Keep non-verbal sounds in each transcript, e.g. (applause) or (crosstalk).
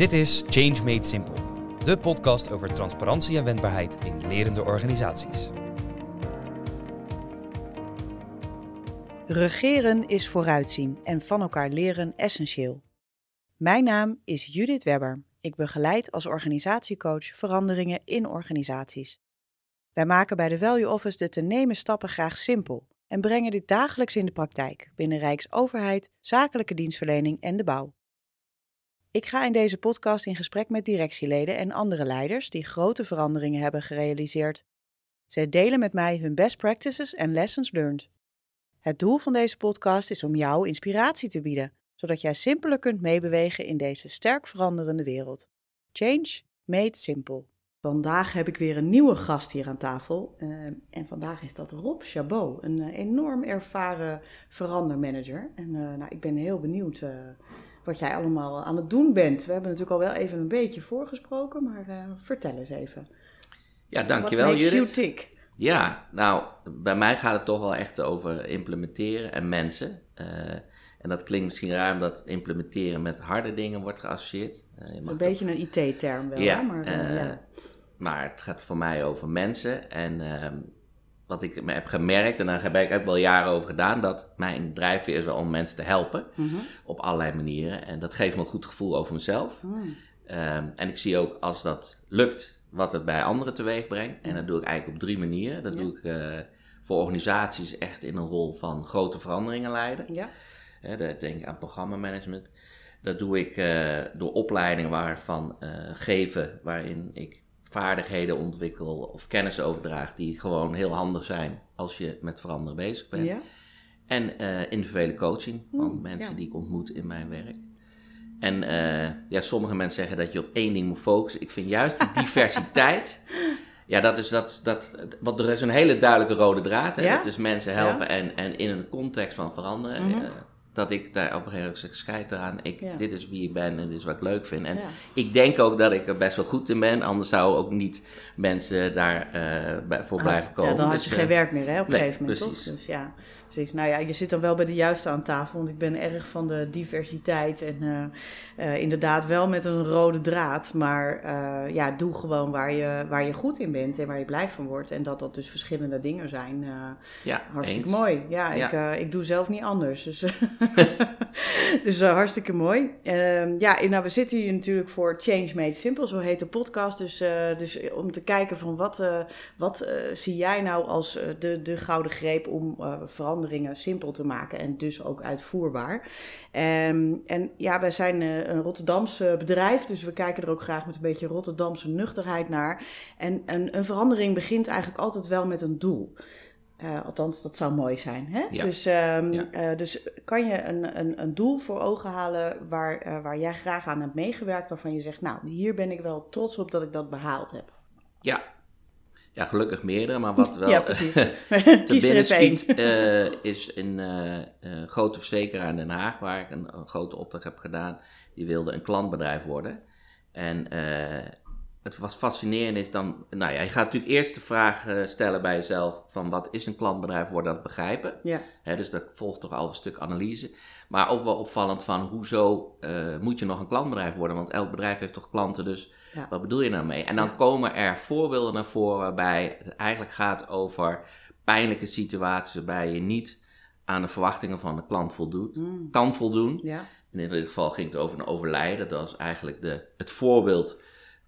Dit is Change Made Simple, de podcast over transparantie en wendbaarheid in lerende organisaties. Regeren is vooruitzien en van elkaar leren essentieel. Mijn naam is Judith Webber. Ik begeleid als organisatiecoach veranderingen in organisaties. Wij maken bij de Value Office de te nemen stappen graag simpel en brengen dit dagelijks in de praktijk binnen Rijksoverheid, zakelijke dienstverlening en de bouw. Ik ga in deze podcast in gesprek met directieleden en andere leiders die grote veranderingen hebben gerealiseerd. Zij delen met mij hun best practices en lessons learned. Het doel van deze podcast is om jou inspiratie te bieden, zodat jij simpeler kunt meebewegen in deze sterk veranderende wereld. Change made simple. Vandaag heb ik weer een nieuwe gast hier aan tafel. Uh, en vandaag is dat Rob Chabot, een uh, enorm ervaren verandermanager. En uh, nou, ik ben heel benieuwd wat jij allemaal aan het doen bent. We hebben natuurlijk al wel even een beetje voorgesproken, maar vertel eens even. Ja, dankjewel Judith. Ja, nou, bij mij gaat het toch wel echt over implementeren en mensen. En dat klinkt misschien raar omdat implementeren met harde dingen wordt geassocieerd. Uh, je een beetje een IT-term wel, ja, maar, ja. maar het gaat voor mij over mensen. En uh, wat ik me heb gemerkt, en daar heb ik ook wel jaren over gedaan, dat mijn drijfveer is wel om mensen te helpen. Mm -hmm. Op allerlei manieren. En dat geeft me een goed gevoel over mezelf. Mm. en ik zie ook als dat lukt, wat het bij anderen teweeg brengt. En dat doe ik eigenlijk op drie manieren. Dat ja. doe ik voor organisaties echt in een rol van grote veranderingen leiden. Ja. Denk aan programmamanagement. Dat doe ik uh, door opleidingen waarvan uh, geven, waarin ik vaardigheden ontwikkel of kennis overdraag die gewoon heel handig zijn als je met veranderen bezig bent. Ja. En uh, individuele coaching van Mm, mensen ja. die ik ontmoet in mijn werk. En ja, sommige mensen zeggen dat je op één ding moet focussen. Ik vind juist die diversiteit. (laughs) Ja, dat is dat, dat. Want er is een hele duidelijke rode draad. Hè? Ja? Dat is mensen helpen en, en in een context van veranderen. Mhm. eh, dat ik daar op een gegeven moment zeg, scheid eraan. Ik, Ja. Dit is wie ik ben en dit is wat ik leuk vind. En Ja. ik denk ook dat ik er best wel goed in ben. Anders zouden ook niet mensen daar eh, voor blijven komen. Ja, dan had Dus, je eh, geen werk meer hè, op een nee, gegeven moment, precies. toch? Dus ja, precies. Nou ja, je zit dan wel bij de juiste aan tafel, want ik ben erg van de diversiteit en eh, eh, inderdaad wel met een rode draad. Maar eh, ja, doe gewoon waar je, waar je goed in bent en waar je blij van wordt. En dat dat dus verschillende dingen zijn. Ja, hartstikke eens. mooi. Ja, Ja. Ik, ik doe zelf niet anders. Dus, (laughs) dus hartstikke mooi. Ehm, ja, nou, we zitten hier natuurlijk voor Change Made Simple, zo heet de podcast. Dus, dus om te kijken van wat, wat zie jij nou als de, de gouden greep om eh, veranderingen simpel te maken en dus ook uitvoerbaar. Ehm, en ja, wij zijn eh, een Rotterdamse bedrijf, dus we kijken er ook graag met een beetje Rotterdamse nuchterheid naar. En een, een verandering begint eigenlijk altijd wel met een doel. Eh, althans, dat zou mooi zijn. Hè? Ja. Dus, ehm, Ja. eh, dus kan je een, een, een doel voor ogen halen waar, eh, waar jij graag aan hebt meegewerkt, waarvan je zegt, nou, hier ben ik wel trots op dat ik dat behaald heb. Ja. Ja, gelukkig meerdere. Maar wat wel ja, te binnen schiet, is een eh, eh, grote verzekeraar in Den Haag, waar ik een, een grote opdracht heb gedaan. Die wilde een klantbedrijf worden. En eh, het was fascinerend is dan, nou ja, je gaat natuurlijk eerst de vraag eh, stellen bij jezelf van wat is een klantbedrijf, worden dat begrijpen. Ja, dus dat volgt toch al een stuk analyse. Maar ook wel opvallend van hoezo eh, moet je nog een klantbedrijf worden? Want elk bedrijf heeft toch klanten, dus Ja. wat bedoel je nou mee? En dan Ja. komen er voorbeelden naar voren waarbij het eigenlijk gaat over pijnlijke situaties waarbij je niet aan de verwachtingen van de klant voldoet, Mm. kan voldoen. ja, In dit geval ging het over een overlijden. Dat was eigenlijk de, het voorbeeld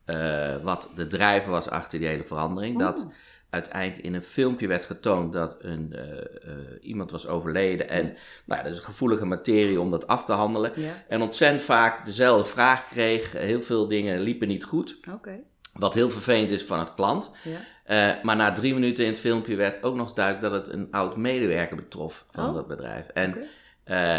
eh, wat de drijver was achter die hele verandering. Dat Oh. uiteindelijk in een filmpje werd getoond dat een, eh, eh, iemand was overleden. En nou, ja, dat is een gevoelige materie om dat af te handelen. ja, En ontzettend vaak dezelfde vraag kreeg. Heel veel dingen liepen niet goed. oké. Wat heel vervelend is van het klant. Ja. Maar na drie minuten in het filmpje werd ook nog duidelijk dat het een oud medewerker betrof van Oh. dat bedrijf. En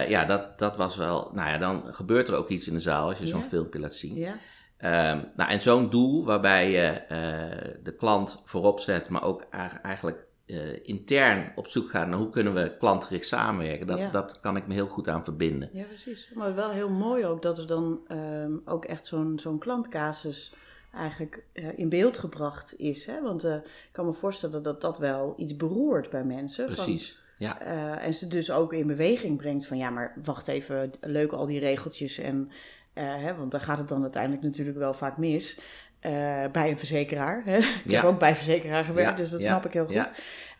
ja, dat, dat was wel. Nou ja, dan gebeurt er ook iets in de zaal als je zo'n filmpje laat zien. Ja, Ehm, nou, en zo'n doel waarbij je eh, de klant voorop zet, maar ook eigenlijk- eh, intern op zoek gaat naar hoe kunnen we klantgericht samenwerken. Dat, Ja. dat kan ik me heel goed aan verbinden. ja, precies. Maar wel heel mooi ook dat er dan ehm, ook echt zo'n zo'n klantcasus eigenlijk eh, in beeld gebracht is. Hè? Want ik kan me voorstellen dat dat wel iets beroert bij mensen. van- Precies. Ja. Eh, en ze dus ook in beweging brengt van ja, maar wacht even, leuk al die regeltjes. En, hè, want daar gaat het dan uiteindelijk natuurlijk wel vaak mis. eh, bij een verzekeraar. Hè? (laughs) Ik Ja. heb ook bij verzekeraar gewerkt, Ja, dus dat snap ik heel goed.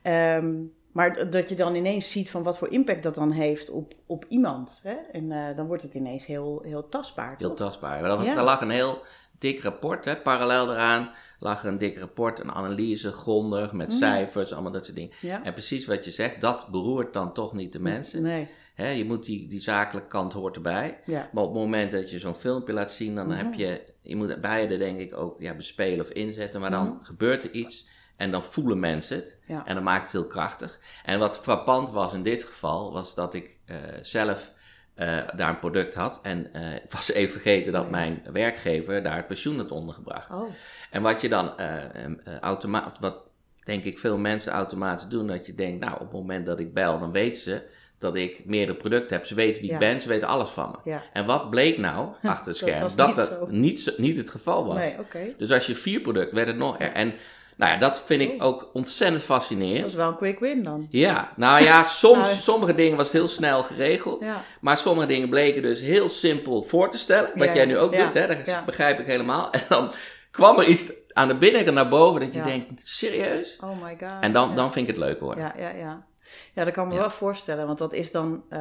Ehm, maar dat je dan ineens ziet van wat voor impact dat dan heeft op, op iemand. Hè? En eh, dan wordt het ineens heel, heel tastbaar. Heel toch? tastbaar. Maar dat was, Ja. Daar lag een heel dik rapport, hè. parallel daaraan lag een dik rapport, een analyse, grondig, met Mm. cijfers, allemaal dat soort dingen. Ja. En precies wat je zegt, dat beroert dan toch niet de mensen. Nee, Hè, je moet die, die zakelijke kant hoort erbij. ja. Maar op het moment dat je zo'n filmpje laat zien, dan Mhm. heb je, je moet beide denk ik ook ja, bespelen of inzetten. Maar dan Mhm. gebeurt er iets en dan voelen mensen het. Ja. En dan maakt het heel krachtig. En wat frappant was in dit geval, was dat ik eh, zelf eh, daar een product had. En eh, ik was (laughs) even vergeten dat mijn werkgever daar het pensioen had ondergebracht. Oh, En wat je dan uh, automatisch, wat denk ik veel mensen automatisch doen, dat je denkt, nou op het moment dat ik bel, dan weten ze dat ik meerdere producten heb. Ze weten wie Ja. ik ben, ze weten alles van me. ja. En wat bleek nou (laughs) achter het scherm? Dat niet dat niet, niet het geval was. Nee. Dus als je vier producten, werd het nog er. En nou ja, dat vind ik ook ontzettend Dat fascinerend. is wel een quick win dan. Ja, nou ja, soms, Nou, sommige dingen was heel snel geregeld. Ja, Maar sommige dingen bleken dus heel simpel voor te stellen. Wat Ja, jij nu ook ja, doet, hè? dat begrijp ik helemaal. En dan kwam er iets aan de binnenkant naar boven dat je denkt, serieus? oh my god. En dan, dan vind ik het leuk worden. Ja, ja, ja. Ja, dat kan me Ja. wel voorstellen, want dat is dan, eh,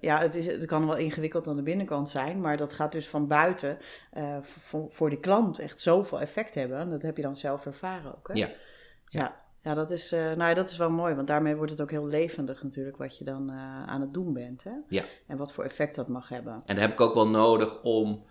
ja, het, is, het kan wel ingewikkeld aan de binnenkant zijn, maar dat gaat dus van buiten eh, voor, voor die klant echt zoveel effect hebben. En dat heb je dan zelf ervaren ook. Hè? Ja. Ja, ja dat, is, eh, nou, ja, dat is wel mooi, want daarmee wordt het ook heel levendig natuurlijk wat je dan aan het doen bent. Hè? Ja. En wat voor effect dat mag hebben. En dat heb ik ook wel nodig om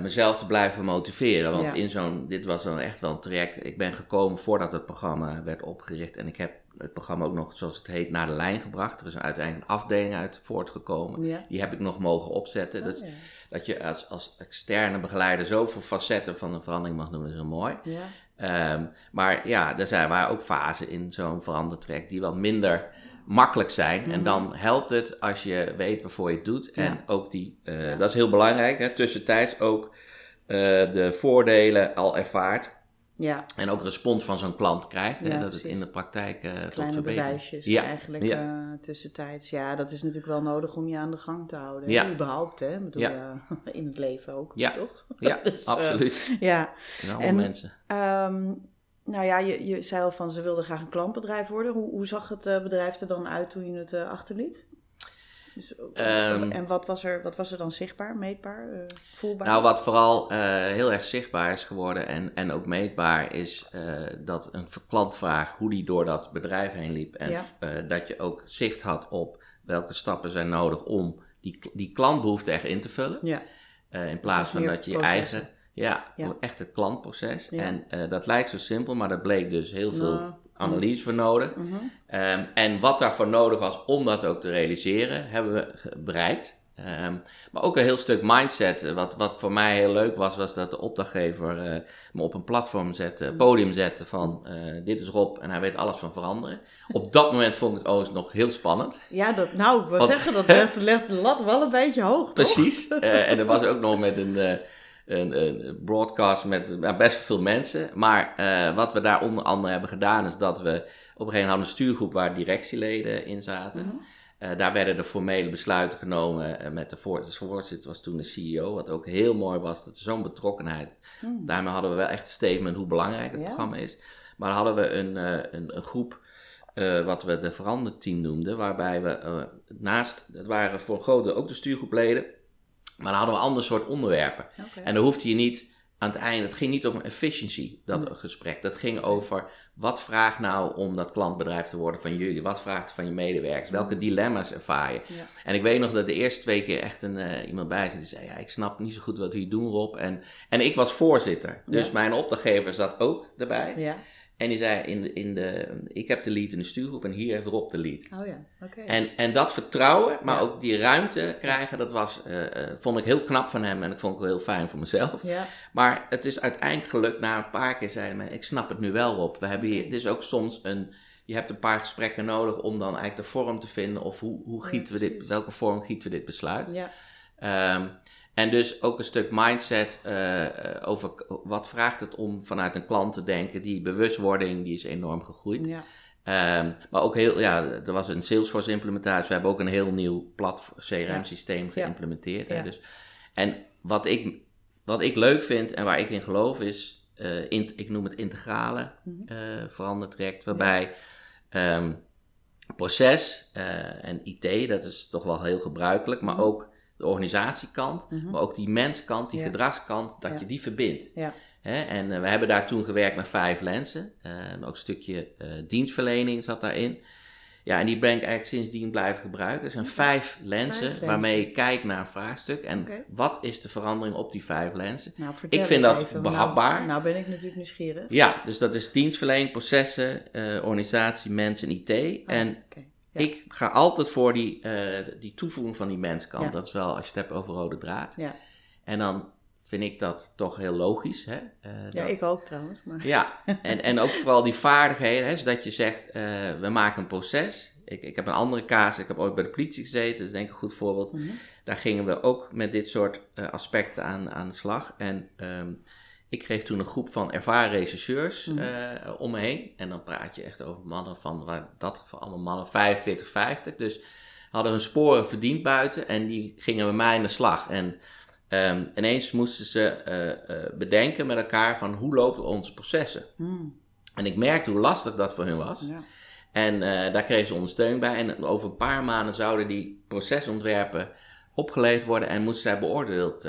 mezelf te blijven motiveren. Want in zo'n, dit was dan echt wel een traject. Ik ben gekomen voordat het programma werd opgericht. En ik heb het programma ook nog, zoals het heet, naar de lijn gebracht. Er is uiteindelijk een afdeling uit voortgekomen. Ja. Die heb ik nog mogen opzetten. Oh, ja. dat je als, als externe begeleider zoveel facetten van een verandering mag doen, is heel mooi. Ja. Ehm, maar ja, er zijn, waren ook fasen in zo'n verandertrek die wat minder makkelijk zijn. En Mhm. dan helpt het als je weet waarvoor je het doet. En ook die, eh, dat is heel belangrijk, hè, tussentijds ook eh, de voordelen al ervaart. Ja. En ook respons van zo'n klant krijgt. hè, dat het in de praktijk eh tot Kleine verbetering. bewijsjes Ja, eigenlijk ja. eh, tussentijds. Ja, dat is natuurlijk wel nodig om je aan de gang te houden. Ja. hè, Überhaupt, hè? Bedoel, Ja. eh, (laughs) in het leven ook, Ja. toch? (laughs) Ja, Dus, absoluut. Ja, en- mensen. Ehm, nou ja, je, je zei al van ze wilden graag een klantbedrijf worden. Hoe, hoe zag het bedrijf er dan uit toen je het achterliet? Dus, eh, Ehm, en wat was, er, wat was er dan zichtbaar, meetbaar, eh, voelbaar? Nou, wat vooral eh, heel erg zichtbaar is geworden en, en ook meetbaar is dat een klant vraagt hoe die door dat bedrijf heen liep. En Ja. dat je ook zicht had op welke stappen zijn nodig om die, die klantbehoefte echt in te vullen. ja, in plaats dus van meer dat je je eigen, ja, Ja. echt het klantproces. Ja. En dat lijkt zo simpel, maar dat bleek dus heel veel Nou, analyse voor nodig. mhm. Ehm, en wat daarvoor nodig was om dat ook te realiseren, hebben we bereikt. Ehm, maar ook een heel stuk mindset. Eh, Wat, wat voor mij heel leuk was, was dat de opdrachtgever eh, me op een platform zette, Mm. podium zette van eh, dit is Rob en hij weet alles van veranderen. Op dat moment vond ik het overigens nog heel spannend. ja dat, nou, ik wil zeggen, dat legt, legt de lat wel een beetje hoog, toch? Precies. (laughs) Eh, en er was ook nog met een, een, een broadcast met best veel mensen. Maar eh, wat we daar onder andere hebben gedaan, is dat we op een gegeven moment hadden een stuurgroep waar directieleden in zaten. Mhm. Eh, daar werden de formele besluiten genomen eh, met de voor- de voorzitter, was toen de CEO. Wat ook heel mooi was, dat zo'n betrokkenheid. Hmm. Daarmee hadden we wel echt een statement hoe belangrijk het Ja. programma is. Maar dan hadden we een, een, een groep, wat we de veranderteam noemden, waarbij we naast, het waren voor een groot deel ook de stuurgroepleden, maar dan hadden we een ander soort onderwerpen. En dan hoefde je niet aan het einde, het ging niet over efficiency, dat Hmm. gesprek. Dat ging over wat vraagt nou om dat klantbedrijf te worden van jullie? Wat vraagt van je medewerkers? Welke dilemma's ervaar je? Ja. En ik weet nog dat de eerste twee keer echt een, eh, iemand bij zat die zei: Ja, ik snap niet zo goed wat jullie doen, Rob. En, en ik was voorzitter, dus Ja. mijn opdrachtgever zat ook erbij. Ja, En die zei: in de, in de, Ik heb de lead in de stuurgroep en hier heeft Rob de lead. oh ja, oké. En, en dat vertrouwen, maar Ja. ook die ruimte krijgen, dat was, eh, eh, vond ik heel knap van hem en ik vond het wel heel fijn voor mezelf. Ja, Maar het is uiteindelijk gelukt na een paar keer zei hij, "Maar ik snap het nu wel Rob. We hebben hier, dit is ook soms een, je hebt een paar gesprekken nodig om dan eigenlijk de vorm te vinden of hoe, hoe Ja, gieten we dit, welke vorm gieten we dit besluit. ja, Ehm, en dus ook een stuk mindset eh, eh, over wat vraagt het om vanuit een klant te denken. Die bewustwording die is enorm gegroeid. ja. Ehm, maar ook heel, ja, er was een Salesforce implementatie. We hebben ook een heel nieuw plat CRM-systeem geïmplementeerd. Hè, dus, en wat ik, wat ik leuk vind en waar ik in geloof is, uh, ik noem het integrale uh, verandertraject, waarbij ehm, proces en IT, dat is toch wel heel gebruikelijk, maar mhm. ook de organisatiekant, mhm. maar ook die menskant, die gedragskant, dat je die verbindt. Ja. En uh, we hebben daar toen gewerkt met vijf lenzen. Uh, ook een stukje uh, dienstverlening zat daarin. Ja, en die ben ik eigenlijk sindsdien blijven gebruiken. Er zijn vijf lenzen waarmee je kijkt naar een vraagstuk. En wat is de verandering op die vijf lenzen? Nou, ik vind dat even. behapbaar. Nou, nou, ben ik natuurlijk nieuwsgierig. Ja, dus dat is dienstverlening, processen, organisatie, mensen en IT. Oh, en ik ga altijd voor die, die toevoeging van die menskant. Dat is wel als je het hebt over rode draad. Ja. En dan vind ik dat toch heel logisch. Hè? Uh, ja, ik ook trouwens. Maar. Ja, en, en ook vooral die vaardigheden, hè, zodat je zegt, uh, we maken een proces. Ik, ik heb een andere kaas, ik heb ooit bij de politie gezeten, dat is denk ik een goed voorbeeld. Mm -hmm. Daar gingen we ook met dit soort uh, aspecten aan, aan de slag. En um, ik kreeg toen een groep van ervaren rechercheurs mm -hmm. om me heen. En dan praat je echt over mannen van, in dat geval allemaal mannen 45, 50. Dus hadden hun sporen verdiend buiten en die gingen met mij aan de slag. En Um, ineens moesten ze uh, uh, bedenken met elkaar van hoe lopen onze processen. Hmm. En ik merkte hoe lastig dat voor hun was. Ja. En daar kregen ze ondersteuning bij. En over een paar maanden zouden die procesontwerpen opgeleid worden en moesten zij beoordeeld,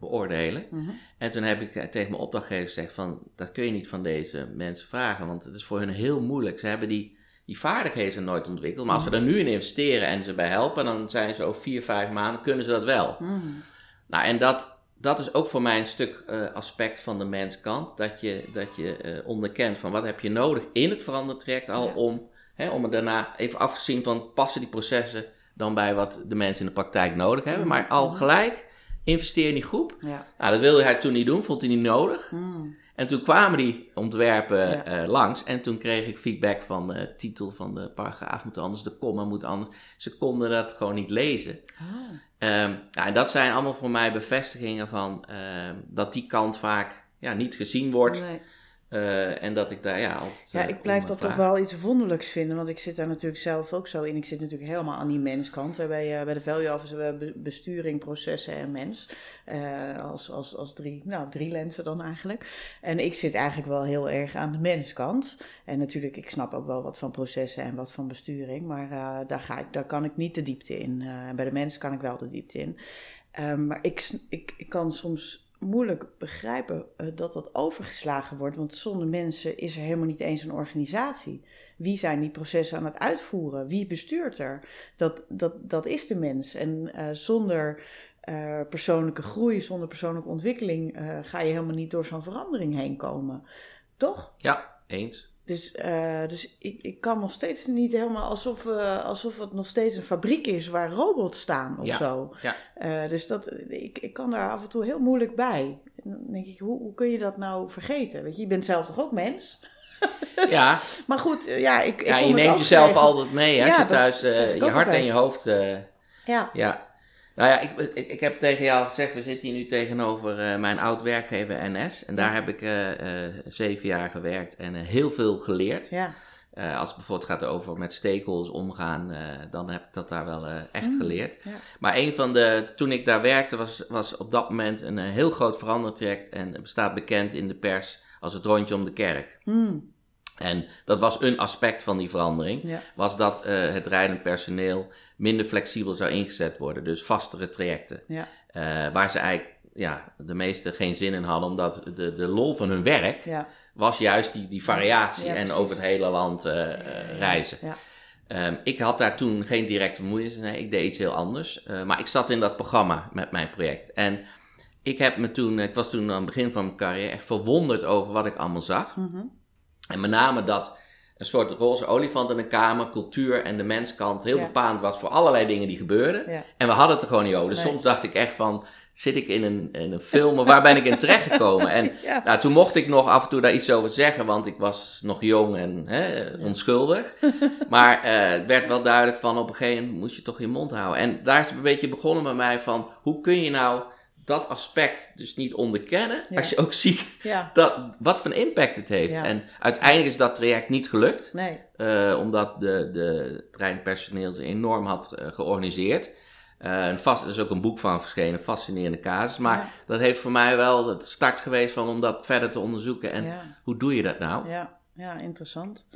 beoordelen. Mm -hmm. En toen heb ik tegen mijn opdrachtgever gezegd van, dat kun je niet van deze mensen vragen, want het is voor hun heel moeilijk. Ze hebben die, die vaardigheden nooit ontwikkeld. Maar als we mhm. er nu in investeren en ze bij helpen, dan zijn ze over vier, vijf maanden, kunnen ze dat wel. Mm nou, en dat, dat is ook voor mij een stuk uh, aspect van de menskant. Dat je, dat je uh, onderkent van wat heb je nodig in het verandertraject al om, hè, om het daarna even afgezien van passen die processen dan bij wat de mensen in de praktijk nodig hebben. Maar al mhm. gelijk investeer in die groep. Ja. Nou, dat wilde hij toen niet doen, vond hij niet nodig. Mm. En toen kwamen die ontwerpen uh, langs en toen kreeg ik feedback van de titel van de paragraaf moet anders, de komma moet anders. Ze konden dat gewoon niet lezen. Oh. Um, ja, en dat zijn allemaal voor mij bevestigingen van uh, dat die kant vaak ja, niet gezien wordt. Nee. Uh, en dat ik daar ja altijd. Ja, ik blijf dat toch wel iets wonderlijks vinden, want ik zit daar natuurlijk zelf ook zo in. Ik zit natuurlijk helemaal aan die menskant. Hè. Bij, uh, bij de value office hebben we besturing, processen en mens. Uh, als, als, als drie, nou, drie lenzen dan eigenlijk. En ik zit eigenlijk wel heel erg aan de menskant. En natuurlijk, ik snap ook wel wat van processen en wat van besturing, maar daar, ga ik, daar kan ik niet de diepte in. bij de mens kan ik wel de diepte in. Um, maar ik, ik, ik kan soms moeilijk begrijpen uh, dat dat overgeslagen wordt. Want zonder mensen is er helemaal niet eens een organisatie. Wie zijn die processen aan het uitvoeren? Wie bestuurt er? Dat, dat, dat is de mens. En uh, zonder uh, persoonlijke groei, zonder persoonlijke ontwikkeling, ga je helemaal niet door zo'n verandering heen komen. Toch? Ja, eens. Dus, uh, dus ik, ik kan nog steeds niet helemaal alsof, uh, alsof het nog steeds een fabriek is waar robots staan of ja, zo. Ja. Uh, dus dat, ik, ik kan daar af en toe heel moeilijk bij. En dan denk ik, hoe, hoe kun je dat nou vergeten? Weet je, je bent zelf toch ook mens? (laughs) Ja. maar goed, ja, ik. Ja, je neemt jezelf altijd mee als ja, je thuis je hart en je hoofd. ja. ja. Nou ja, ik, ik, ik, heb tegen jou gezegd, we zitten hier nu tegenover uh, mijn oud werkgever NS. En daar heb ik uh, uh, zeven jaar gewerkt en heel veel geleerd. Ja. als het bijvoorbeeld gaat over met stakeholders omgaan, dan heb ik dat daar wel echt mm, geleerd. Ja. Maar een van de, toen ik daar werkte, was, was op dat moment een heel groot verandertraject. En het bestaat bekend in de pers als het rondje om de kerk. Mm. En dat was een aspect van die verandering. Was dat uh, het rijdend personeel minder flexibel zou ingezet worden. Dus vastere trajecten. Ja. Uh, waar ze eigenlijk ja, de meesten geen zin in hadden. Omdat de, de lol van hun werk ja. was juist die, die variatie. en over het hele land uh, reizen. Um, ik had daar toen geen directe bemoeienis. Nee, ik deed iets heel anders. maar ik zat in dat programma met mijn project. En ik heb me toen, ik was toen aan het begin van mijn carrière echt verwonderd over wat ik allemaal zag. Mm -hmm. En met name dat een soort roze olifant in de kamer, cultuur en de menskant heel bepalend was voor allerlei dingen die gebeurden. En we hadden het er gewoon niet over. Dus soms dacht ik echt van, zit ik in een, in een film of waar ben ik in (laughs) terechtgekomen? En nou, toen mocht ik nog af en toe daar iets over zeggen, want ik was nog jong en hè, onschuldig. (laughs) maar uh, het werd wel duidelijk van, op een gegeven moment moest je toch je mond houden. En daar is het een beetje begonnen bij mij van, hoe kun je nou dat aspect dus niet onderkennen. Ja. Als je ook ziet Ja, (laughs) dat, wat voor een impact het heeft. Ja. En uiteindelijk is dat traject niet gelukt. nee. eh, omdat de, de treinpersoneel enorm had eh, georganiseerd. Eh, een vast, er is ook een boek van verschenen, fascinerende casus. Maar Ja. dat heeft voor mij wel de start geweest van om dat verder te onderzoeken. En ja. hoe doe je dat nou? Ja, ja, interessant.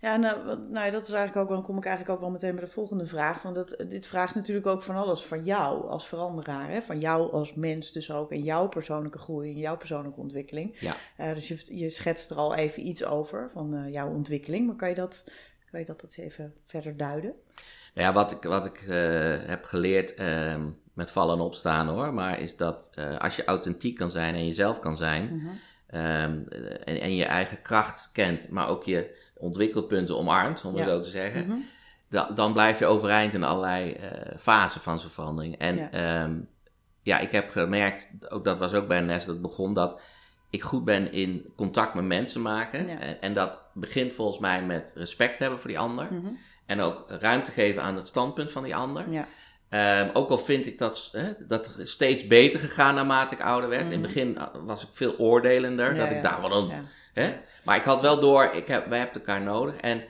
Ja, eh, wat- nou, dat is eigenlijk ook, dan kom ik eigenlijk ook wel meteen bij de volgende vraag. Want dat, dit vraagt natuurlijk ook van alles van jou als veranderaar. Hè? Van jou als mens dus ook. En jouw persoonlijke groei en jouw persoonlijke ontwikkeling. Ja. Eh, dus je, je schetst er al even iets over van eh, jouw ontwikkeling. Maar kan je dat, kan je dat eens even verder duiden? Nou ja, wat ik, wat ik eh, heb geleerd ehm, met vallen en opstaan hoor, maar is dat eh, als je authentiek kan zijn en jezelf kan zijn Mhm. Ehm, en, en je eigen kracht kent, maar ook je ontwikkelpunten omarmt, om het Ja. zo te zeggen, Mhm. dan, dan blijf je overeind in allerlei eh, fasen van zo'n verandering. En Ja. ja. ja, ik heb gemerkt, ook dat was ook bij NES dat begon, dat ik goed ben in contact met mensen maken. Ja. En, en dat begint volgens mij met respect hebben voor die ander. Mhm. En ook ruimte geven aan het standpunt van die ander. Ja. Ehm, ook al vind ik dat, hè, dat steeds beter gegaan naarmate ik ouder werd. In het Mhm. begin eh, was ik veel oordelender. Ja, dat ja. ik daar wel een. Hè? Maar ik had wel door, ik heb, wij hebben elkaar nodig. En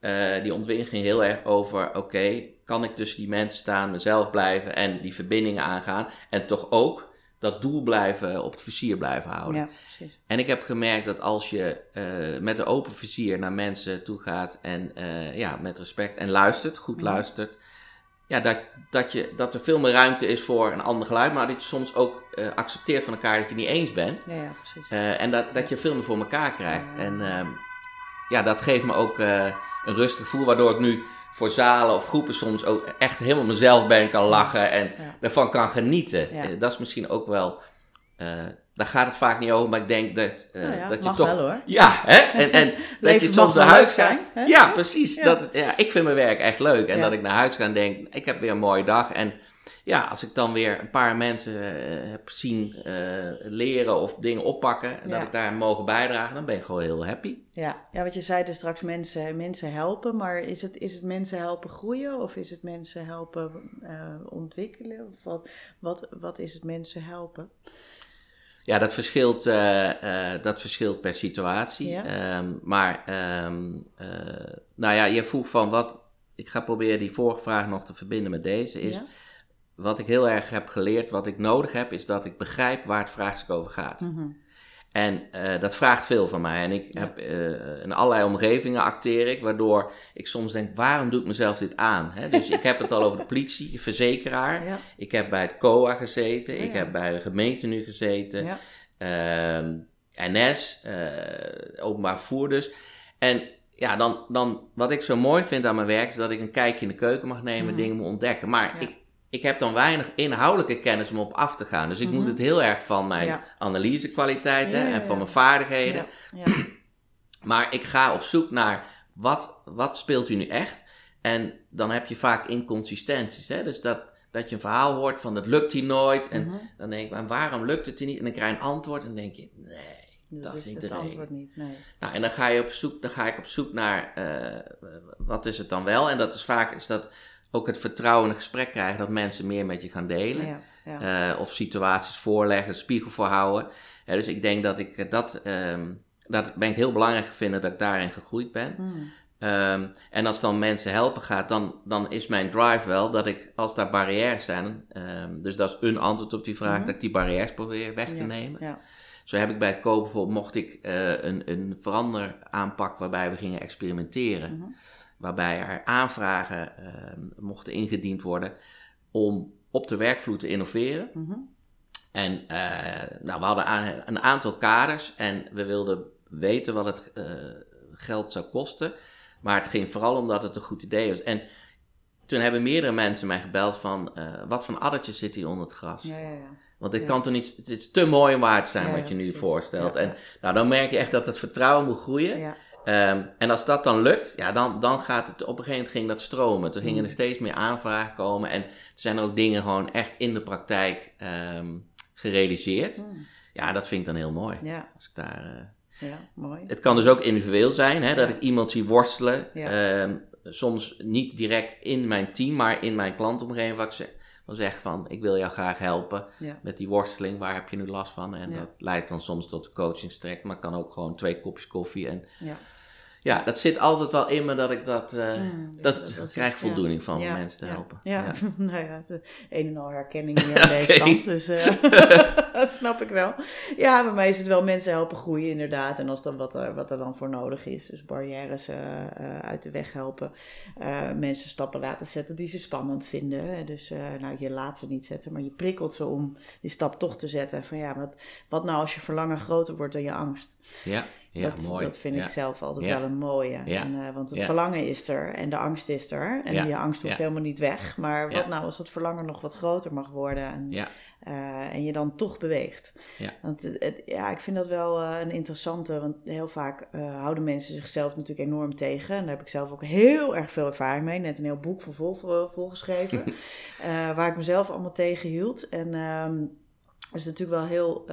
eh, die ontwikkeling ging heel erg over, oké, kan ik tussen die mensen staan, mezelf blijven en die verbindingen aangaan. En toch ook dat doel blijven, op het vizier blijven houden. ja, precies. En ik heb gemerkt dat als je eh, met een open vizier naar mensen toe gaat en ja, met respect en luistert, goed Mhm. luistert. Ja, dat, dat, je, dat er veel meer ruimte is voor een ander geluid, maar dat je soms ook eh, accepteert van elkaar dat je niet eens bent. Ja, ja, precies. Eh, en dat, dat je veel meer voor elkaar krijgt. Ja. En ehm, ja, dat geeft me ook eh, een rustig gevoel, waardoor ik nu voor zalen of groepen soms ook echt helemaal mezelf ben, kan lachen en daarvan kan genieten. Dat is misschien ook wel, eh, daar gaat het vaak niet over, maar ik denk dat, Nou ja, dat je mag toch... wel hoor. Ja, hè? (laughs) En, en dat je soms naar huis gaat. zijn? Ja, precies. Ja. Dat, ja, ik vind mijn werk echt leuk. En Ja. dat ik naar huis ga en denk, ik heb weer een mooie dag. En ja, als ik dan weer een paar mensen eh, heb zien leren of dingen oppakken, en dat ik daar mogen bijdragen, dan ben ik gewoon heel happy. Ja, ja wat je zei dus straks mensen, mensen helpen, maar is het, is het mensen helpen groeien of is het mensen helpen ontwikkelen? Of wat, wat, wat is het mensen helpen? Ja, dat verschilt, eh, eh, dat verschilt per situatie. Ja. Ehm, maar, ehm, eh, nou ja, je vroeg van wat. Ik ga proberen die vorige vraag nog te verbinden met deze. Is Ja? wat ik heel erg heb geleerd, wat ik nodig heb, is dat ik begrijp waar het vraagstuk over gaat. Mhm. En eh, dat vraagt veel van mij. En ik Ja. heb eh, in allerlei omgevingen acteer ik, waardoor ik soms denk, waarom doe ik mezelf dit aan? Dus ik heb het al over de politie, verzekeraar. Ja, Ik heb bij het COA gezeten. Ja, Ik heb bij de gemeente nu gezeten. Ehm, NS, eh, openbaar vervoer dus. En ja, dan, dan, wat ik zo mooi vind aan mijn werk, is dat ik een kijkje in de keuken mag nemen, Mhm. dingen moet ontdekken. Maar ik, ik heb dan weinig inhoudelijke kennis om op af te gaan. Dus ik Mhm. moet het heel erg van mijn Ja. analysekwaliteiten Ja, ja, en van mijn vaardigheden. ja, ja. (clears throat) Maar ik ga op zoek naar wat, wat speelt u nu echt? En dan heb je vaak inconsistenties. Hè? Dus dat, dat je een verhaal hoort van dat lukt hier nooit. En Mhm. dan denk ik, maar waarom lukt het hier niet? En dan krijg je een antwoord en dan denk je, nee, dat, is niet het de antwoord niet. Nee. Nou, en dan ga, je op zoek, dan ga ik op zoek naar eh, wat is het dan wel? En dat is vaak is dat ook het vertrouwen in een gesprek krijgen dat mensen meer met je gaan delen. Ja, ja. Eh, of situaties voorleggen, spiegel voorhouden. Eh, dus ik denk dat ik eh, dat, ehm, dat ben ik heel belangrijk vinden dat ik daarin gegroeid ben. Mhm. Ehm, en als dan mensen helpen gaat, dan, dan is mijn drive wel dat ik, als daar barrières zijn, ehm, dus dat is een antwoord op die vraag, Mhm. dat ik die barrières probeer weg te Ja, nemen. Ja, Zo heb ik bij het kopen bijvoorbeeld, mocht ik eh, een, een veranderaanpak waarbij we gingen experimenteren. Mhm. Waarbij er aanvragen ehm, mochten ingediend worden om op de werkvloer te innoveren. Mhm. En eh, nou, we hadden aan- een aantal kaders en we wilden weten wat het eh, geld zou kosten. Maar het ging vooral omdat het een goed idee was. En toen hebben meerdere mensen mij gebeld van, eh, wat voor addertjes zit hier onder het gras? ja, ja, ja. Want Ja. kan toch niet, het is te mooi om waar te zijn wat je nu voorstelt. En nou, dan merk je echt dat het vertrouwen moet groeien. Ehm, en als dat dan lukt, ja, dan, dan gaat het, op een gegeven moment ging dat stromen. Toen gingen Mm. er steeds meer aanvragen komen en er zijn ook dingen gewoon echt in de praktijk ehm, gerealiseerd. Mhm. Ja, dat vind ik dan heel mooi. ja, Als ik daar, eh, ja, mooi. Het kan dus ook individueel zijn, hè, dat Ja. ik iemand zie worstelen. Ja. Ehm, soms niet direct in mijn team, maar in mijn klantomgeving. Waar ik zeg, dan zeg van, ik wil jou graag helpen Ja. met die worsteling, waar heb je nu last van? En Ja. dat leidt dan soms tot coachingstrek, maar kan ook gewoon twee kopjes koffie. En Ja. Ja, dat zit altijd wel in me dat ik dat, eh, dat, dat- dat is- krijg voldoening van om mensen te helpen. Ja, (laughs) nou ja, een en al herkenning hier (laughs) aan deze kant. Dus eh, (laughs) dat snap ik wel. Ja, bij mij is het wel mensen helpen groeien inderdaad. En als dan wat er, wat er dan voor nodig is. Dus barrières eh, uit de weg helpen. Mensen stappen laten zetten die ze spannend vinden. Dus nou, je laat ze niet zetten, maar je prikkelt ze om die stap toch te zetten. Van ja, wat, wat nou als je verlangen groter wordt dan je angst? Ja, ja, dat, mooi. dat vind ja. ik zelf altijd Ja. wel een mooie. En, eh, want het verlangen is er en de angst is er. En je angst hoeft helemaal niet weg. Maar wat nou als dat verlangen nog wat groter mag worden en, eh, en je dan toch beweegt? Ja. Want het, ja, ik vind dat wel eh, een interessante, want heel vaak houden mensen zichzelf natuurlijk enorm tegen. En daar heb ik zelf ook heel erg veel ervaring mee. Net een heel boek voor vol, vol- volgeschreven, (laughs) waar ik mezelf allemaal tegen hield. En ehm, het is natuurlijk wel heel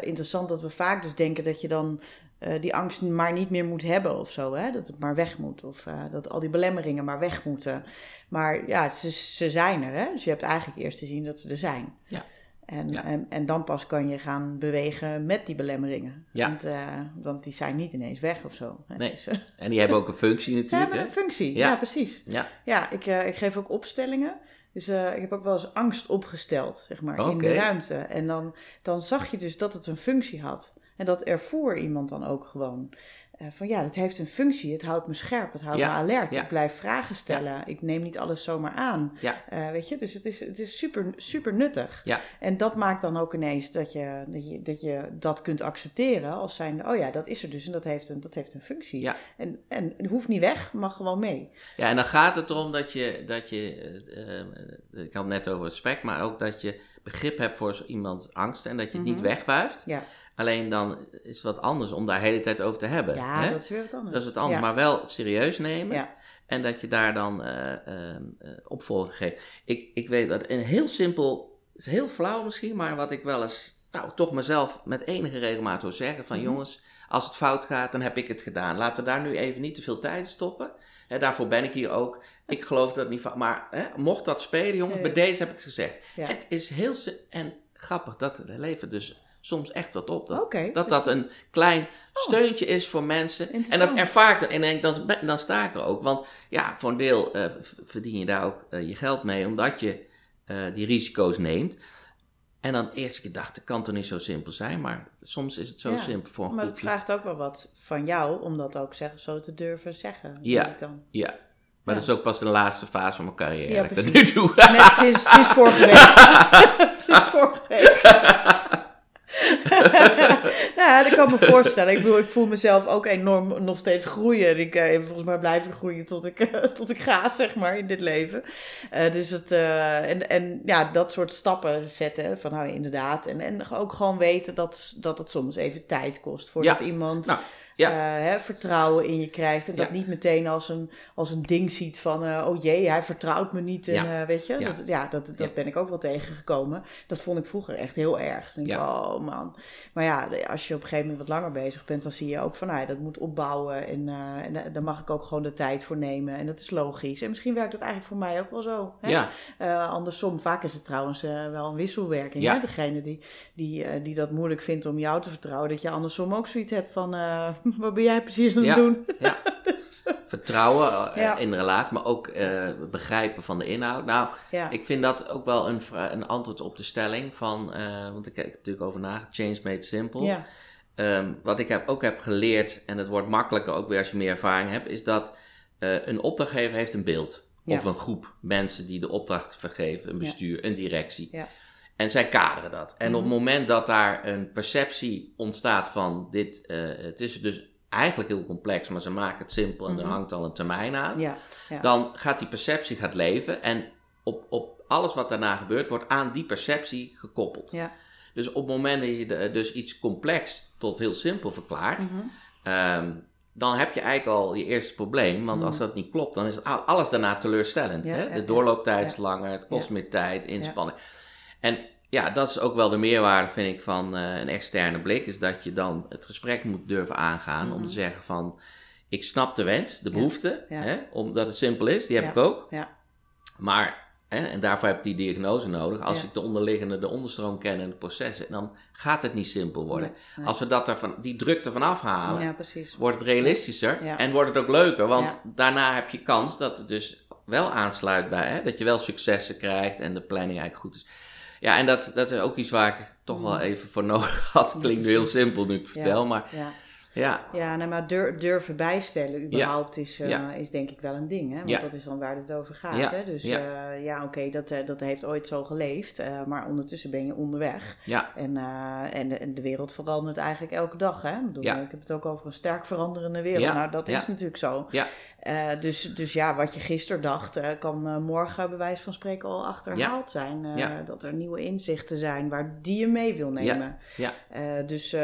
interessant dat we vaak dus denken dat je dan eh, die angst maar niet meer moet hebben of zo. Hè? Dat het maar weg moet. Of eh, dat al die belemmeringen maar weg moeten. Maar ja, ze, ze zijn er. Hè? Dus je hebt eigenlijk eerst te zien dat ze er zijn. Ja. En, Ja. en, en dan pas kan je gaan bewegen met die belemmeringen. Ja. Want, eh, want die zijn niet ineens weg of zo. Hè? Nee. Dus, (laughs) en die hebben ook een functie ze natuurlijk. hebben een functie. Ja, Ja. precies. Ja, Ja, ik, ik geef ook opstellingen. Dus ik heb ook wel eens angst opgesteld, zeg maar, in de ruimte. En dan, dan zag je dus dat het een functie had. En dat ervoer iemand dan ook gewoon. Eh, van ja, het heeft een functie. Het houdt me scherp. Het houdt Ja, me alert. ja. Ik blijf vragen stellen. Ik neem niet alles zomaar aan. Eh, weet je, dus het is, het is super, super nuttig. En dat maakt dan ook ineens dat je dat, je, dat, je dat kunt accepteren als zijn, oh ja, dat is er dus en dat heeft een, dat heeft een functie. En, en het hoeft niet weg, mag gewoon mee. ja. En dan gaat het erom dat je, dat je eh, ik had het net over respect, maar ook dat je begrip hebt voor zo iemands angst en dat je het niet Mhm. wegwuift. Ja, Alleen dan is het wat anders om daar de hele tijd over te hebben. ja hè? dat is weer wat anders. Dat is het anders, Ja. maar wel serieus nemen. Ja. En dat je daar dan eh, eh, opvolging geeft. Ik, ik weet dat een heel simpel, is heel flauw misschien, maar wat ik wel eens, nou toch mezelf met enige regelmaat hoor zeggen: van Mhm. jongens, als het fout gaat, dan heb ik het gedaan. Laten we daar nu even niet te veel tijd in stoppen. Hè, daarvoor ben ik hier ook. Ik geloof dat niet van, maar hè, mocht dat spelen, jongens, bij deze heb ik het gezegd. Ja. Het is heel en grappig dat het levert dus soms echt wat op. Dat, dat dus dat een klein steuntje is voor mensen. En dat ervaart en ik denk, dan, dan sta ik er ook. Want ja, voor een deel eh, verdien je daar ook eh, je geld mee, omdat je eh, die risico's neemt. En dan de eerste keer dacht ik, kan toch niet zo simpel zijn, maar soms is het zo Ja, simpel voor een Maar het groepje. vraagt ook wel wat van jou om dat ook zeg, zo te durven zeggen. Ja. Dan. Ja, maar Ja. dat is ook pas de laatste fase van mijn carrière. Ja, dat ik dat nu doe. Net sinds, sinds vorige week. (laughs) sinds vorige week. (laughs) nou dat kan ik me voorstellen. Ik bedoel, ik voel mezelf ook enorm nog steeds groeien. Ik eh, volgens mij blijven groeien tot ik, eh, (laughs) tot ik ga, zeg maar, in dit leven. Eh, dus het, en, en ja, dat soort stappen zetten, van nou inderdaad. En, en ook gewoon weten dat, dat het soms even tijd kost voordat Ja. iemand... Nou, ja. eh, hè, vertrouwen in je krijgt. En dat Ja. niet meteen als een, als een ding ziet van... eh, oh jee, hij vertrouwt me niet. En, Ja. eh, weet je, Ja. dat, ja, dat, dat ben ik ook wel tegengekomen. Dat vond ik vroeger echt heel erg. Dan denk ik, oh man. Maar ja, als je op een gegeven moment wat langer bezig bent... dan zie je ook van, nou dat moet opbouwen. En, en da- daar mag ik ook gewoon de tijd voor nemen. En dat is logisch. En misschien werkt dat eigenlijk voor mij ook wel zo. Hè? Andersom, vaak is het trouwens wel een wisselwerking. Ja. Hè? Degene die, die, die dat moeilijk vindt om jou te vertrouwen, dat je andersom ook zoiets hebt van: (laughs) wat ben jij precies aan het doen? ja. (laughs) Vertrouwen eh, Ja. in relatie, maar ook eh, begrijpen van de inhoud. Nou, Ik vind dat ook wel een, een antwoord op de stelling van, eh, want ik heb natuurlijk over nagedacht, change made simple. ja, Ehm, wat ik heb, ook heb geleerd, en het wordt makkelijker ook weer als je meer ervaring hebt, is dat eh, een opdrachtgever heeft een beeld. Of een groep mensen die de opdracht vergeven, een bestuur, een directie. Ja. En zij kaderen dat. En op Mhm. het moment dat daar een perceptie ontstaat van dit, eh, het is dus eigenlijk heel complex, maar ze maken het simpel en er Mhm. hangt al een termijn aan ja, ja. dan gaat die perceptie gaat leven en op, op alles wat daarna gebeurt wordt aan die perceptie gekoppeld. ja. Dus op het moment dat je de- dus iets complex tot heel simpel verklaart, Mhm. ehm, dan heb je eigenlijk al je eerste probleem. Want als Mhm. dat niet klopt, dan is al- alles daarna teleurstellend. Hè? De doorlooptijd is langer, het kost meer tijd, inspanning. En ja, dat is ook wel de meerwaarde, vind ik, van eh, een externe blik. Is dat je dan het gesprek moet durven aangaan om Mhm. te zeggen van... Ik snap de wens, de behoefte, ja. Hè? omdat het simpel is, die heb Ja, ik ook. ja. Maar hè, en daarvoor heb je die diagnose nodig. Als Ja. ik de onderliggende, de onderstroom ken en de processen, dan gaat het niet simpel worden. Nee, nee. Als we dat ervan, die druk ervan afhalen, Ja, wordt het realistischer Ja. en wordt het ook leuker. Want daarna heb je kans dat het dus wel aansluit bij, hè, dat je wel successen krijgt en de planning eigenlijk goed is. Ja, en dat, dat is ook iets waar ik toch wel even voor nodig (laughs) had. Klinkt heel simpel nu ik het vertel, maar Ja, ja, maar dur- durven bijstellen überhaupt is, eh, Ja. is denk ik wel een ding. Hè? Want Ja. dat is dan waar het over gaat. Ja. Hè? Dus Ja. ja, ja oké, dat, eh, dat heeft ooit zo geleefd. eh, maar ondertussen ben je onderweg. ja, En, eh, en, de, en de wereld verandert eigenlijk elke dag. Hè? Ik, bedoel, ik heb het ook over een sterk veranderende wereld. Ja, Nou, dat is natuurlijk zo. Ja. Eh, dus, dus ja, wat je gisteren dacht, eh, kan eh, morgen bij wijze van spreken al achterhaald zijn. Ja. Dat er nieuwe inzichten zijn waar die je mee wil nemen. ja. Dus,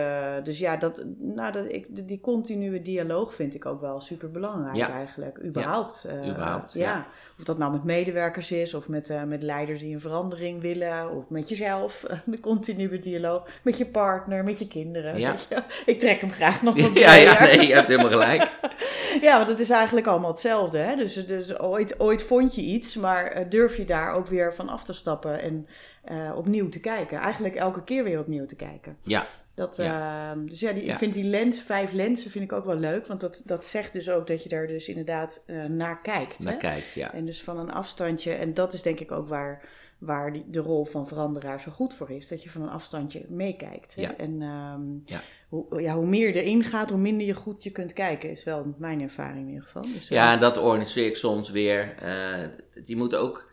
dus ja, dat, nou, dat, ik, die continue dialoog vind ik ook wel super belangrijk Ja. eigenlijk. Überhaupt. Überhaupt, ja. ja. Of dat nou met medewerkers is, of met, met leiders die een verandering willen, of met jezelf. de continue dialoog. Met je partner, met je kinderen. Ja. weet je. Ik trek hem graag nog (laughs) wat Ja, ja, breder. nee, je hebt helemaal gelijk. (laughs) Ja, want het is eigenlijk allemaal hetzelfde. Hè? Dus, dus ooit, ooit vond je iets, maar eh, durf je daar ook weer van af te stappen en eh, opnieuw te kijken. Eigenlijk elke keer weer opnieuw te kijken. Ja, Dat, ehm, dus ja, die, Ja. ik vind die lens, vijf lenzen, vind ik ook wel leuk. Want dat, dat zegt dus ook dat je daar dus inderdaad eh, naar kijkt. naar hè? kijkt, ja. En dus van een afstandje, en dat is denk ik ook waar, waar die, de rol van veranderaar zo goed voor is. Dat je van een afstandje meekijkt. Ja. En ehm, Ja. Hoe, ja, hoe meer je erin gaat, hoe minder je goed je kunt kijken. Is wel mijn ervaring in ieder geval. Dus, eh, Ja, en dat organiseer ik soms weer. eh je moet ook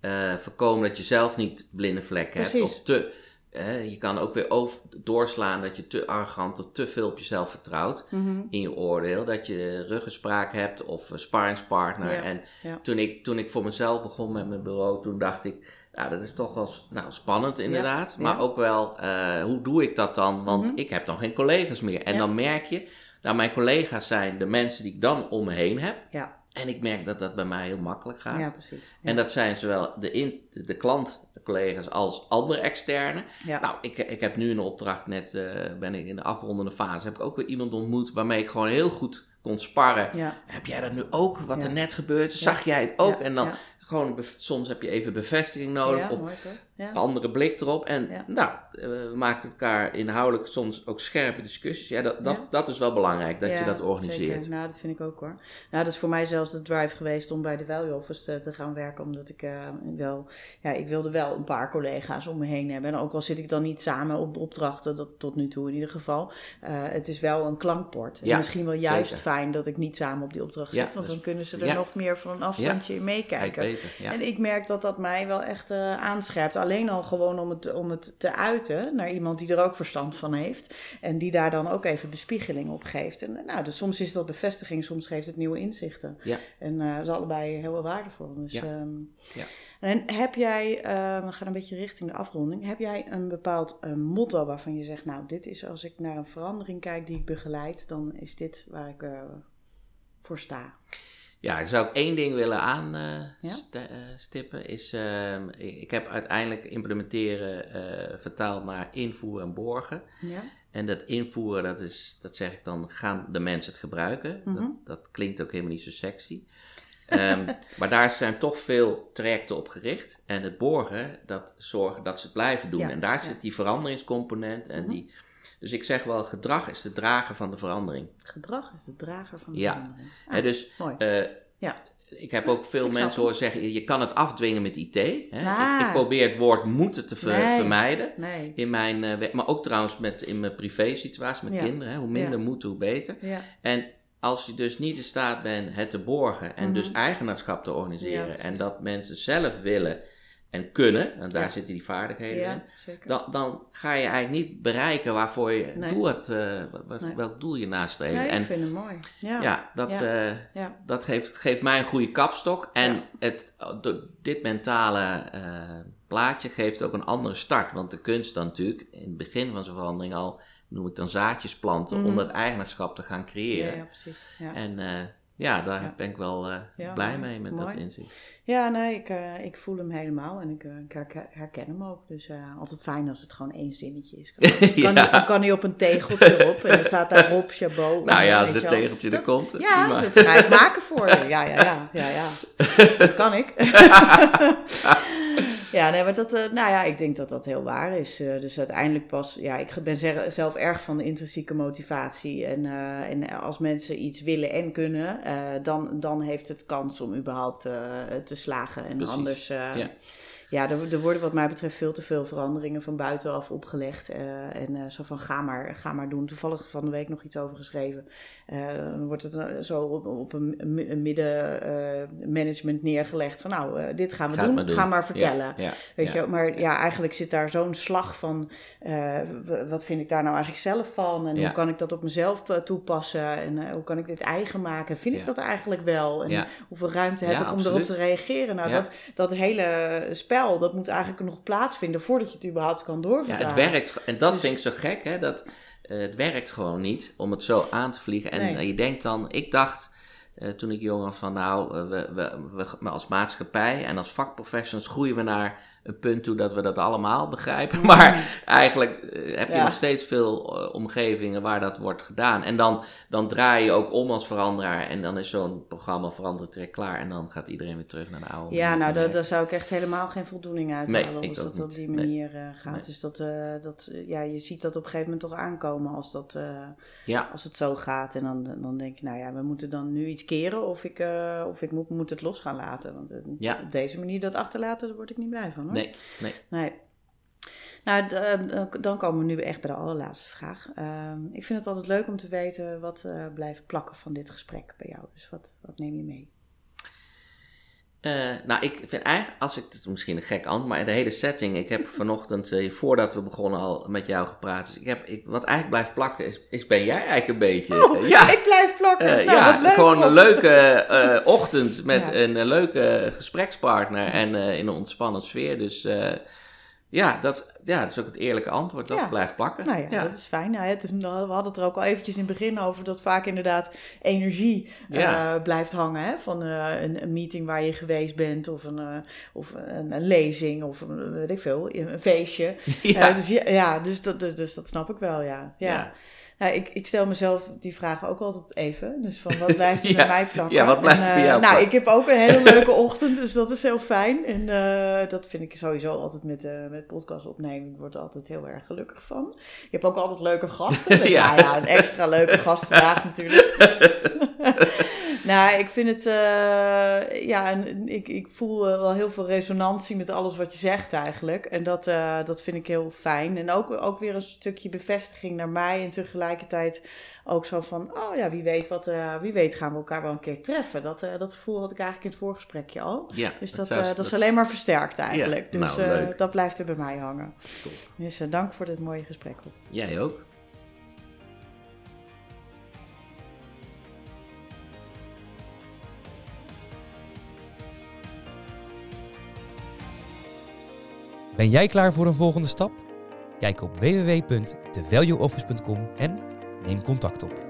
eh, voorkomen dat je zelf niet blinde vlekken hebt. Of te, eh, je kan ook weer over, doorslaan dat je te arrogant of te veel op jezelf vertrouwt mhm. in je oordeel. Dat je ruggenspraak hebt of een sparringspartner. Ja, En toen, ik, toen ik voor mezelf begon met mijn bureau, toen dacht ik... Nou, dat is toch wel nou, spannend inderdaad. Ja, Maar ja. ook wel, eh, hoe doe ik dat dan? Want Mhm. ik heb dan geen collega's meer. En Ja. dan merk je, nou mijn collega's zijn de mensen die ik dan om me heen heb. Ja, En ik merk dat dat bij mij heel makkelijk gaat. ja, precies. En dat zijn zowel de, in, de klantcollega's als andere externe. Nou, ik, ik heb nu een opdracht net, eh, ben ik in de afrondende fase, heb ik ook weer iemand ontmoet waarmee ik gewoon heel goed kon sparren. ja, Heb jij dat nu ook, wat Ja. er net gebeurt? Zag jij het ook? En dan. Gewoon, soms heb je even bevestiging nodig ja, of mooi? Ja. andere blik erop. En Ja. nou, eh, we maakten elkaar inhoudelijk soms ook scherpe discussies. Ja, dat, dat, dat is wel belangrijk, dat je dat organiseert. Zeker. Nou, dat vind ik ook hoor. Nou, dat is voor mij zelfs de drive geweest om bij de Value Office te, te gaan werken. Omdat ik eh, wel, ja, ik wilde wel een paar collega's om me heen hebben. En ook al zit ik dan niet samen op opdrachten, dat tot nu toe in ieder geval. eh, het is wel een klankbord. En misschien wel juist zeker. fijn dat ik niet samen op die opdracht zit. Want dus- dan kunnen ze er nog meer van een afstandje in Kijk meekijken. Ja. En ik merk dat dat mij wel echt eh, aanscherpt. Alleen al gewoon om het, om het te uiten naar iemand die er ook verstand van heeft. En die daar dan ook even bespiegeling op geeft. En nou, dus soms is dat bevestiging, soms geeft het nieuwe inzichten. Ja. En eh dat is allebei heel waardevol. Dus, Ja. ehm, Ja. En heb jij, eh, we gaan een beetje richting de afronding. Heb jij een bepaald eh, motto waarvan je zegt, nou, dit is als ik naar een verandering kijk die ik begeleid, dan is dit waar ik voor sta. Ja, ik zou ook één ding willen Ja? aanstippen. is, ehm, ik heb uiteindelijk implementeren eh, vertaald naar invoeren en borgen. Ja? En dat invoeren, dat, is, dat zeg ik dan, gaan de mensen het gebruiken. Mhm. dat, dat klinkt ook helemaal niet zo sexy. Ehm, (laughs) maar daar zijn toch veel trajecten op gericht. En het borgen, dat zorgen dat ze het blijven doen. Ja, En daar zit die veranderingscomponent. En Mhm. die, dus ik zeg wel, gedrag is de drager van de verandering. Gedrag is de drager van de Ja. verandering. Ah, dus mooi. eh, Ja. ik heb ook veel Ik mensen horen zeggen, je kan het afdwingen met IT. Hè? Ah. Ik, ik probeer het woord moeten te ver- Nee. vermijden. Nee. In mijn, eh, maar ook trouwens met, in mijn privé situatie met Ja. kinderen. Hè? Hoe minder Ja. moeten, hoe beter. Ja. En als je dus niet in staat bent het te borgen en Mhm. dus eigenaarschap te organiseren. en dat mensen zelf willen en kunnen, en daar Ja. zitten die vaardigheden in. Zeker. Dan, dan ga je eigenlijk niet bereiken waarvoor je Nee. doel wat, Nee. welk doel je nastreeft. Nee, ik en vind het mooi. Ja. ja, dat, eh, dat geeft, geeft mij een goede kapstok. En het, dit mentale eh, plaatje geeft ook een andere start. Want de kunst dan natuurlijk, in het begin van zo'n verandering al, noem ik dan zaadjes planten, Mhm. om dat eigenaarschap te gaan creëren. ja, precies. Ja. En eh, ja, daar ben ik wel blij mee met dat inzicht. Ja, nee, ik, ik voel hem helemaal en ik, ik herken hem ook. Dus altijd fijn als het gewoon één zinnetje is. Kan, (laughs) kan, hij, kan hij op een tegeltje erop en er staat daar Rob Chabot. Nou ja, als het tegeltje er komt. Ja, dat ga ik maken voor je. Ja, ja, ja, ja, (laughs) ja. Dat kan ik. (laughs) Ja, nee, maar dat, uh, nou ja, ik denk dat dat heel waar is. Uh, dus uiteindelijk pas, ja, ik ben zelf erg van de intrinsieke motivatie. En, uh, en als mensen iets willen en kunnen, dan, dan heeft het kans om überhaupt te slagen. En Precies. anders. Ja ja, er, er, worden wat mij betreft veel te veel veranderingen van buitenaf opgelegd. Uh, en uh, zo van ga maar, ga maar doen. Toevallig van de week nog iets over geschreven. Uh, dan wordt het zo op, op een, een middenmanagement neergelegd van nou, dit gaan we doen, ga maar vertellen. Weet je, maar ja, eigenlijk zit daar zo'n slag van wat vind ik daar nou eigenlijk zelf van? En hoe kan ik dat op mezelf toepassen? En hoe kan ik dit eigen maken? Vind ik dat eigenlijk wel? En hoeveel ruimte heb ik om erop te reageren? Nou, dat, dat hele spel dat moet eigenlijk nog plaatsvinden voordat je het überhaupt kan doorvertalen. Ja, het werkt. En dat dus vind ik zo gek, hè, dat uh, het werkt gewoon niet om het zo aan te vliegen. En nee. je denkt dan, ik dacht uh, toen ik jong was van nou, we, we, we, als maatschappij en als vakprofessionals groeien we naar een punt toe dat we dat allemaal begrijpen. (laughs) Maar eigenlijk eh, heb je nog steeds veel uh, omgevingen waar dat wordt gedaan. En dan, dan draai je ook om als veranderaar. En dan is zo'n programma veranderd direct klaar. En dan gaat iedereen weer terug naar de oude. Ja, nou, daar, daar zou ik echt helemaal geen voldoening uit halen. Nee, als dat niet. op die manier nee. uh, gaat. Nee. Dus dat, dat, ja, je ziet dat op een gegeven moment toch aankomen als, dat, ja. als het zo gaat. En dan, dan denk je, nou ja, we moeten dan nu iets keren. Of ik, of ik moet, moet het los gaan laten. Want ja. op deze manier dat achterlaten, daar word ik niet blij van. Nee, nee. nee. Nou, eh, dan komen we nu echt bij de allerlaatste vraag. Ehm, ik vind het altijd leuk om te weten wat uh, blijft plakken van dit gesprek bij jou. Dus wat, wat neem je mee? Uh, nou, ik vind eigenlijk, als ik het misschien een gek antwoord, maar de hele setting. Ik heb vanochtend, uh, voordat we begonnen, al met jou gepraat. Dus ik heb, ik, wat eigenlijk blijft plakken, is, is ben jij eigenlijk een beetje. Oh, ja, ik blijf plakken. Nou, ja, leuk, gewoon een leuke (laughs) ochtend met ja. een leuke gesprekspartner en in een ontspannen sfeer. Dus ja, dat, ja, dat is ook het eerlijke antwoord. Dat blijft plakken. Nou ja, dat is fijn. Nou, het is, we hadden het er ook al eventjes in het begin over dat vaak inderdaad energie uh, blijft hangen. Hè? Van uh, een, een, meeting waar je geweest bent of een, uh, of een, een, lezing of een, weet ik veel, een feestje. (laughs) Ja. dus ja, dus, dat, dus, dus, dat snap ik wel, ja. ja. Ja, ik, ik stel mezelf die vragen ook altijd even. Dus van wat blijft er (laughs) ja, bij mij plakken? Ja, wat blijft er bij jou Nou, ik heb ook een hele leuke ochtend, dus dat is heel fijn. En uh, dat vind ik sowieso altijd met, uh, met podcast opnemen. Ik word er altijd heel erg gelukkig van. Je hebt ook altijd leuke gasten. (laughs) ja. ja, een extra leuke gast vandaag natuurlijk. (laughs) nou, ik vind het, uh, ja, en ik, ik voel wel heel veel resonantie met alles wat je zegt eigenlijk. En dat, uh, dat vind ik heel fijn. En ook, ook weer een stukje bevestiging naar mij en tegelijkertijd ook zo van, oh ja, wie weet, wat, wie weet gaan we elkaar wel een keer treffen. Dat, dat gevoel had ik eigenlijk in het voorgesprekje al. Ja, dus dat, dat, dat is alleen maar versterkt eigenlijk. Ja, dus nou, dat blijft er bij mij hangen. Cool. Dus dank voor dit mooie gesprek. Jij ook. Ben jij klaar voor een volgende stap? Kijk op www.thevalueoffice.com en neem contact op.